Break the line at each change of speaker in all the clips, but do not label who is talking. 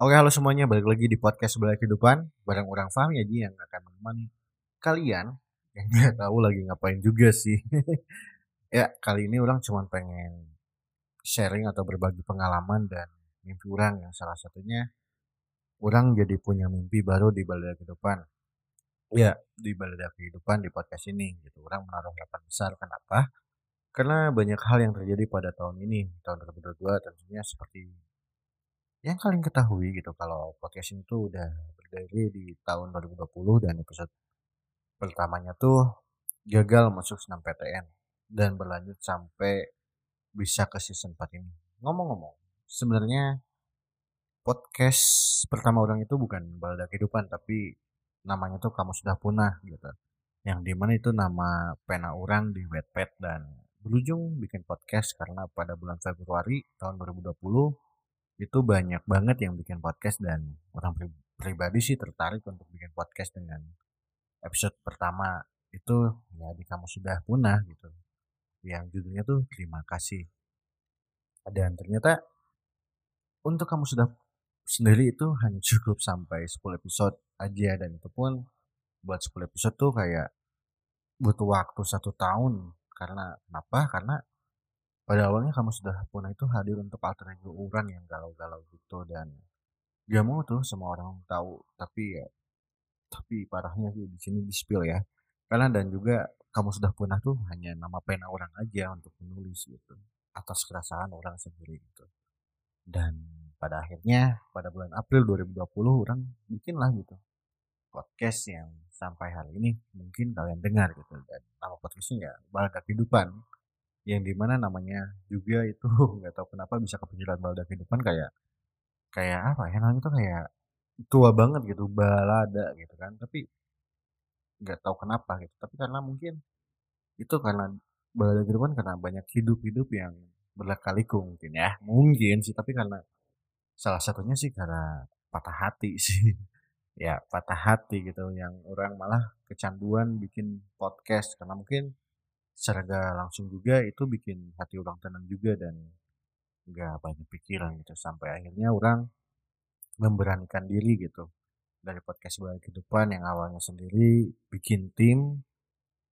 Oke, halo semuanya, balik lagi di podcast Sebelah Kehidupan bareng orang Fahmi Aji yang akan menemani kalian yang nggak tahu lagi ngapain juga sih. ya, kali ini orang cuma pengen sharing atau berbagi pengalaman dan mimpi orang yang salah satunya orang jadi punya mimpi baru di Balada Kehidupan. Ya, di Balada Kehidupan di podcast ini gitu. Orang menaruh harapan besar kenapa? Karena banyak hal yang terjadi pada tahun ini, tahun 2022 tentunya seperti yang kalian ketahui gitu kalau podcast ini tuh udah berdiri di tahun 2020 dan episode pertamanya tuh gagal masuk senam PTN dan berlanjut sampai bisa ke season 4 ini. Ngomong-ngomong, sebenarnya podcast pertama orang itu bukan Balada Kehidupan tapi namanya tuh Kamu Sudah Punah gitu. Yang di mana itu nama pena orang di Wattpad dan berujung bikin podcast karena pada bulan Februari tahun 2020 itu banyak banget yang bikin podcast dan orang pri pribadi sih tertarik untuk bikin podcast dengan episode pertama itu ya di kamu sudah punah gitu. Yang judulnya tuh terima kasih. Dan ternyata untuk kamu sudah sendiri itu hanya cukup sampai 10 episode aja dan itu pun buat 10 episode tuh kayak butuh waktu satu tahun. Karena kenapa? Karena pada awalnya kamu sudah punah itu hadir untuk alter ego Uran yang galau-galau gitu dan gak mau tuh semua orang tahu. Tapi ya tapi parahnya sih di sini di spill ya. Karena dan juga kamu sudah punah tuh hanya nama pena orang aja untuk menulis gitu atas keresahan orang sendiri gitu. Dan pada akhirnya pada bulan April 2020 orang bikin lah gitu podcast yang sampai hari ini mungkin kalian dengar gitu. Dan nama podcastnya ya Balada Kehidupan yang di mana namanya juga itu nggak tahu kenapa bisa kepikiran balada kehidupan kayak kayak apa ya namanya itu kayak tua banget gitu balada gitu kan. Tapi nggak tahu kenapa gitu. Tapi karena mungkin itu karena balada kehidupan karena banyak hidup-hidup yang berlekaliku mungkin ya. Mungkin sih tapi karena salah satunya sih karena patah hati sih. Ya patah hati gitu yang orang malah kecanduan bikin podcast. Karena mungkin secara gak langsung juga itu bikin hati orang tenang juga dan nggak banyak pikiran gitu. Sampai akhirnya orang memberanikan diri gitu. Dari podcast balik kehidupan yang awalnya sendiri bikin tim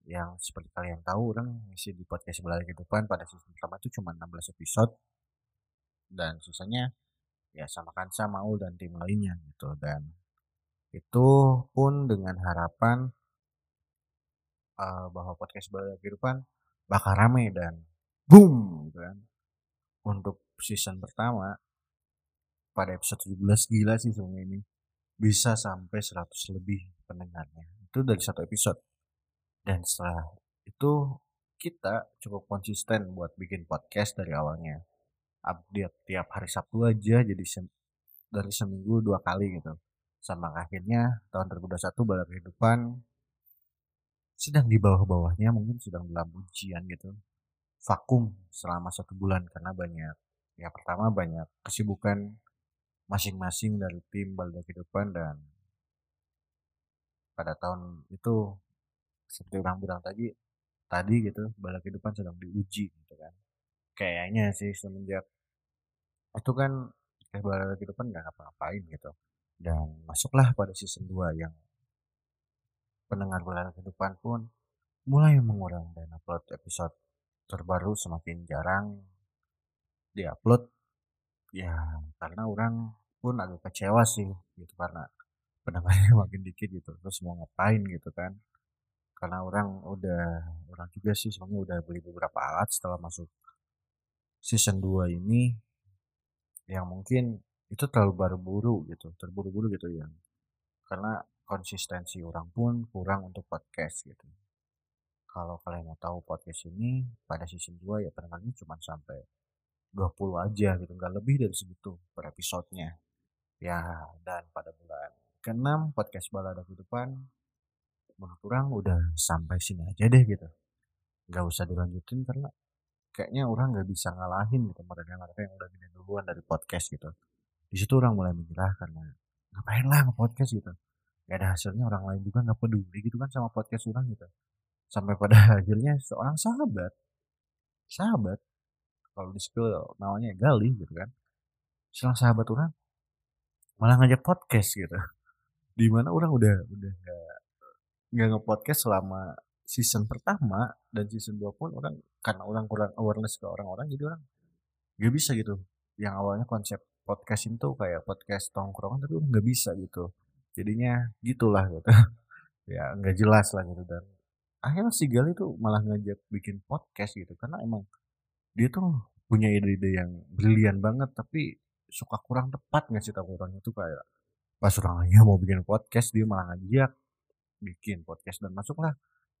yang seperti kalian tahu orang ngisi di podcast balik kehidupan pada season pertama itu cuma 16 episode. Dan sisanya ya sama Kansa, Maul dan tim lainnya gitu. Dan itu pun dengan harapan uh, bahwa podcast Balada Kehidupan bakal rame dan boom gitu kan. Untuk season pertama pada episode 17 gila sih sebenarnya ini bisa sampai 100 lebih pendengarnya. Itu dari satu episode. Dan setelah itu kita cukup konsisten buat bikin podcast dari awalnya. Update tiap hari Sabtu aja jadi sem dari seminggu dua kali gitu. Sama akhirnya tahun 2021 balik kehidupan sedang di bawah-bawahnya mungkin sedang dalam ujian gitu vakum selama satu bulan karena banyak ya pertama banyak kesibukan masing-masing dari tim Balda Kehidupan dan pada tahun itu seperti orang bilang tadi tadi gitu Balda Kehidupan sedang diuji gitu kan. Kayaknya sih semenjak itu kan Balda Kehidupan nggak ngapa-ngapain gitu dan masuklah pada season 2 yang pendengar bulan kehidupan pun mulai mengurang dan upload episode terbaru semakin jarang diupload. Ya karena orang pun agak kecewa sih gitu karena pendengarnya makin dikit gitu terus mau ngapain gitu kan. Karena orang udah orang juga sih sebenarnya udah beli beberapa alat setelah masuk season 2 ini yang mungkin itu terlalu baru-buru gitu terburu-buru gitu ya. Karena konsistensi orang pun kurang untuk podcast gitu. Kalau kalian mau tahu podcast ini pada season 2 ya pendengarnya cuma sampai 20 aja gitu, nggak lebih dari segitu per episodenya. Ya, dan pada bulan ke-6 podcast Balada Kehidupan menurut orang udah sampai sini aja deh gitu. Nggak usah dilanjutin karena kayaknya orang nggak bisa ngalahin gitu mereka-mereka yang udah gini duluan dari podcast gitu. Di situ orang mulai menyerah karena ngapain lah nge-podcast gitu gak ada hasilnya orang lain juga nggak peduli gitu kan sama podcast orang gitu. Sampai pada akhirnya seorang sahabat sahabat kalau di skill namanya Gali gitu kan seorang sahabat orang malah ngajak podcast gitu. Di mana orang udah udah nggak nggak nge-podcast selama season pertama dan season 2 pun orang karena orang kurang awareness ke orang-orang jadi orang gak bisa gitu. Yang awalnya konsep podcast itu kayak podcast tongkrongan tapi nggak bisa gitu jadinya gitulah gitu. Ya nggak jelas lah gitu. Dan akhirnya si Gali tuh malah ngajak bikin podcast gitu. Karena emang dia tuh punya ide-ide yang brilian banget tapi suka kurang tepat nggak sih tahu orang itu kayak pas orang ya mau bikin podcast dia malah ngajak bikin podcast dan masuklah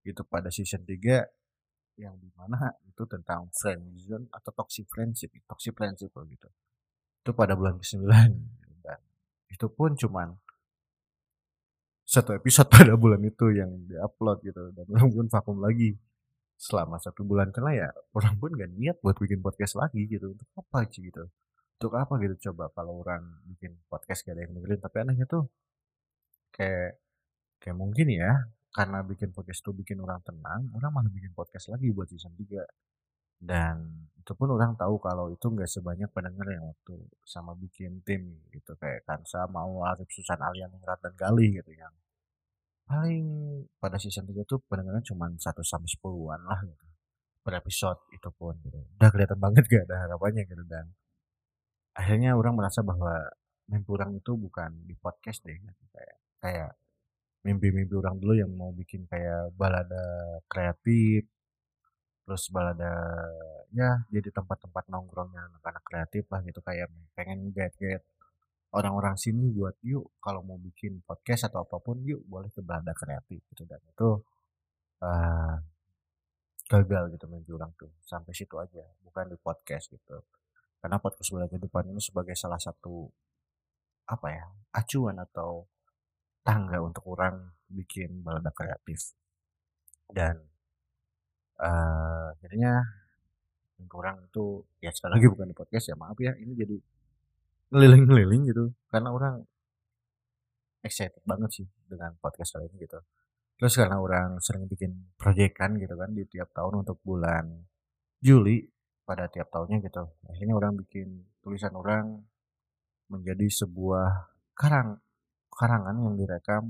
gitu pada season 3 yang di mana itu tentang friendzone atau toxic friendship toxic friendship gitu. Itu pada bulan ke-9 dan itu pun cuman satu episode pada bulan itu yang diupload gitu. Dan orang pun vakum lagi. Selama satu bulan karena ya orang pun gak niat buat bikin podcast lagi gitu. Untuk apa sih gitu? Untuk apa gitu? Coba kalau orang bikin podcast gak ada yang dengerin. Tapi anehnya tuh kayak kayak mungkin ya karena bikin podcast tuh bikin orang tenang orang malah bikin podcast lagi buat season 3 dan itu pun orang tahu kalau itu nggak sebanyak pendengar yang waktu sama bikin tim gitu kayak Kansa mau Arif Susan Alian Ningrat dan Gali gitu yang paling pada season 3 tuh pendengarnya cuma 1 sampai 10-an lah gitu per episode itu pun gitu udah kelihatan banget gak ada harapannya gitu dan akhirnya orang merasa bahwa mimpi orang itu bukan di podcast deh gitu. kayak kayak mimpi-mimpi orang dulu yang mau bikin kayak balada kreatif terus balada ya jadi tempat-tempat nongkrongnya anak-anak kreatif lah gitu kayak pengen get-get orang-orang sini buat yuk kalau mau bikin podcast atau apa pun yuk boleh ke balada kreatif gitu. Dan itu uh, gagal gitu mimpi orang tuh sampai situ aja bukan di podcast gitu. Karena podcast balada depan ini sebagai salah satu apa ya acuan atau tangga untuk orang bikin balada kreatif. Dan uh, jadinya kurang itu ya sekali lagi bukan di podcast ya maaf ya ini jadi ngeliling-ngeliling gitu. Karena orang excited banget sih dengan podcast kali ini gitu. Terus karena orang sering bikin proyekan gitu kan di tiap tahun untuk bulan Juli pada tiap tahunnya gitu. Akhirnya orang bikin tulisan orang menjadi sebuah karang karangan yang direkam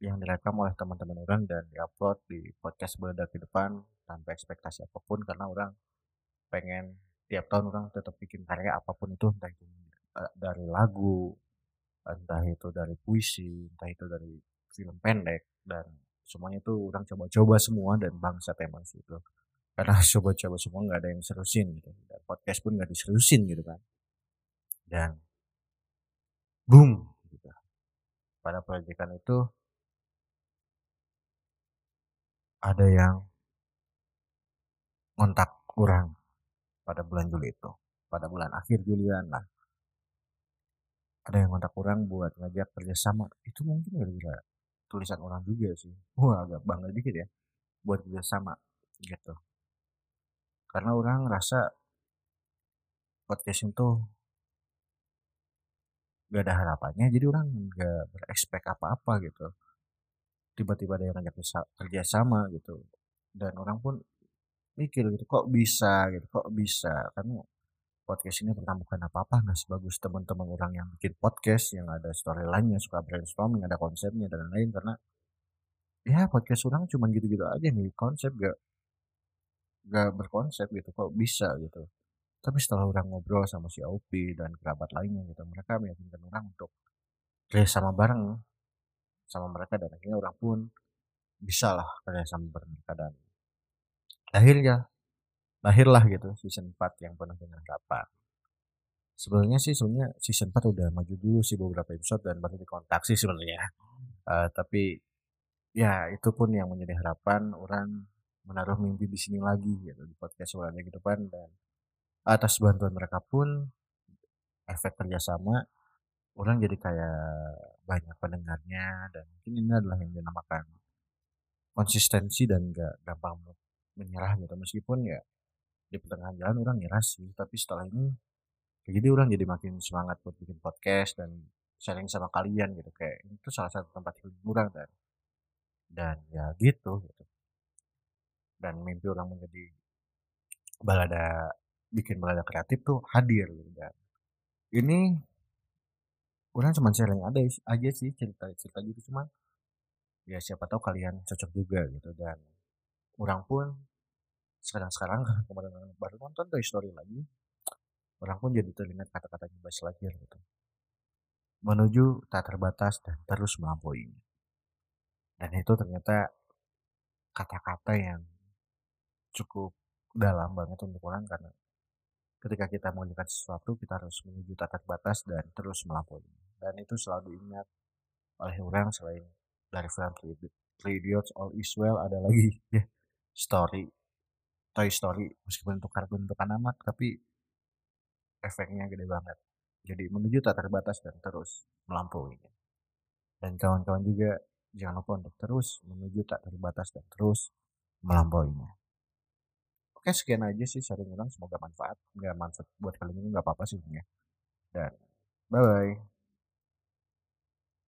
yang direkam oleh teman-teman orang dan diupload di podcast Belada ke depan tanpa ekspektasi apa pun karena orang pengen tiap tahun orang tetap bikin karya apa pun itu entah itu uh, dari lagu entah itu dari puisi entah itu dari film pendek dan semuanya itu orang coba-coba semua dan bangsa emang itu karena coba-coba semua nggak ada yang seriusin gitu dan podcast pun nggak diseriusin gitu kan dan boom gitu. pada proyekan itu ada yang ngontak kurang pada bulan Juli itu pada bulan akhir Julian lah. Ada yang ngontak kurang buat ngajak kerjasama itu mungkin gara-gara tulisan orang juga sih. Wah agak bangga dikit ya buat kerjasama gitu. Karena orang ngerasa podcast itu gak ada harapannya jadi orang gak berekspek apa-apa gitu tiba-tiba ada yang ngajak kerja sama gitu. Dan orang pun mikir gitu kok bisa gitu kok bisa? Karena podcast ini pertama bukan apa-apa nggak sebagus teman-teman orang yang bikin podcast yang ada storyline-nya suka brainstorming ada konsepnya dan lain-lain. Karena ya podcast orang cuma gitu-gitu aja nih konsep gak gak berkonsep gitu kok bisa? gitu. Tapi setelah orang ngobrol sama si Aupi dan kerabat lainnya gitu mereka meyakinkan orang untuk kerja sama bareng sama mereka dan akhirnya orang pun bisa lah kerja sama mereka dan akhirnya lahirlah gitu season 4 yang penuh dengan harapan. Sebenarnya sih sebenarnya season 4 udah maju dulu sih beberapa episode dan baru dikontak sih sebenarnya. Uh, tapi ya itu pun yang menjadi harapan orang menaruh mimpi di sini lagi gitu di podcast suaranya ke depan dan atas bantuan mereka pun efek kerjasama orang jadi kayak banyak pendengarnya dan mungkin ini adalah yang dinamakan konsistensi dan gak gampang menyerah gitu. Meskipun ya di pertengahan jalan orang nyerah sih tapi setelah ini jadi orang jadi makin semangat buat bikin podcast dan sharing sama kalian gitu. Kayak itu salah satu tempat orang dan dan ya gitu gitu. Dan mimpi orang menjadi balada bikin balada kreatif tuh hadir gitu dan ini Orang cuma sharing ada aja sih cerita-cerita gitu cuman ya siapa tahu kalian cocok juga gitu dan orang pun sekarang-sekarang kemarin baru nonton Toy Story lagi orang pun jadi teringat kata-katanya Buzz Lightyear gitu. Menuju tak terbatas dan terus melampauinya dan itu ternyata kata-kata yang cukup dalam banget untuk orang karena ketika kita mengerjakan sesuatu kita harus menuju tak terbatas dan terus melampaui dan itu selalu diingat oleh orang selain dari film Three Idiots All Is Well ada lagi ya story Toy Story meskipun untuk kartun untuk anak tapi efeknya gede banget. Jadi menuju tak terbatas dan terus melampaui dan kawan-kawan juga jangan lupa untuk terus menuju tak terbatas dan terus melampauinya. Oke sekian aja sih sharing orang semoga manfaat. Nggak manfaat buat kalian ini nggak apa-apa sih ya. Dan bye bye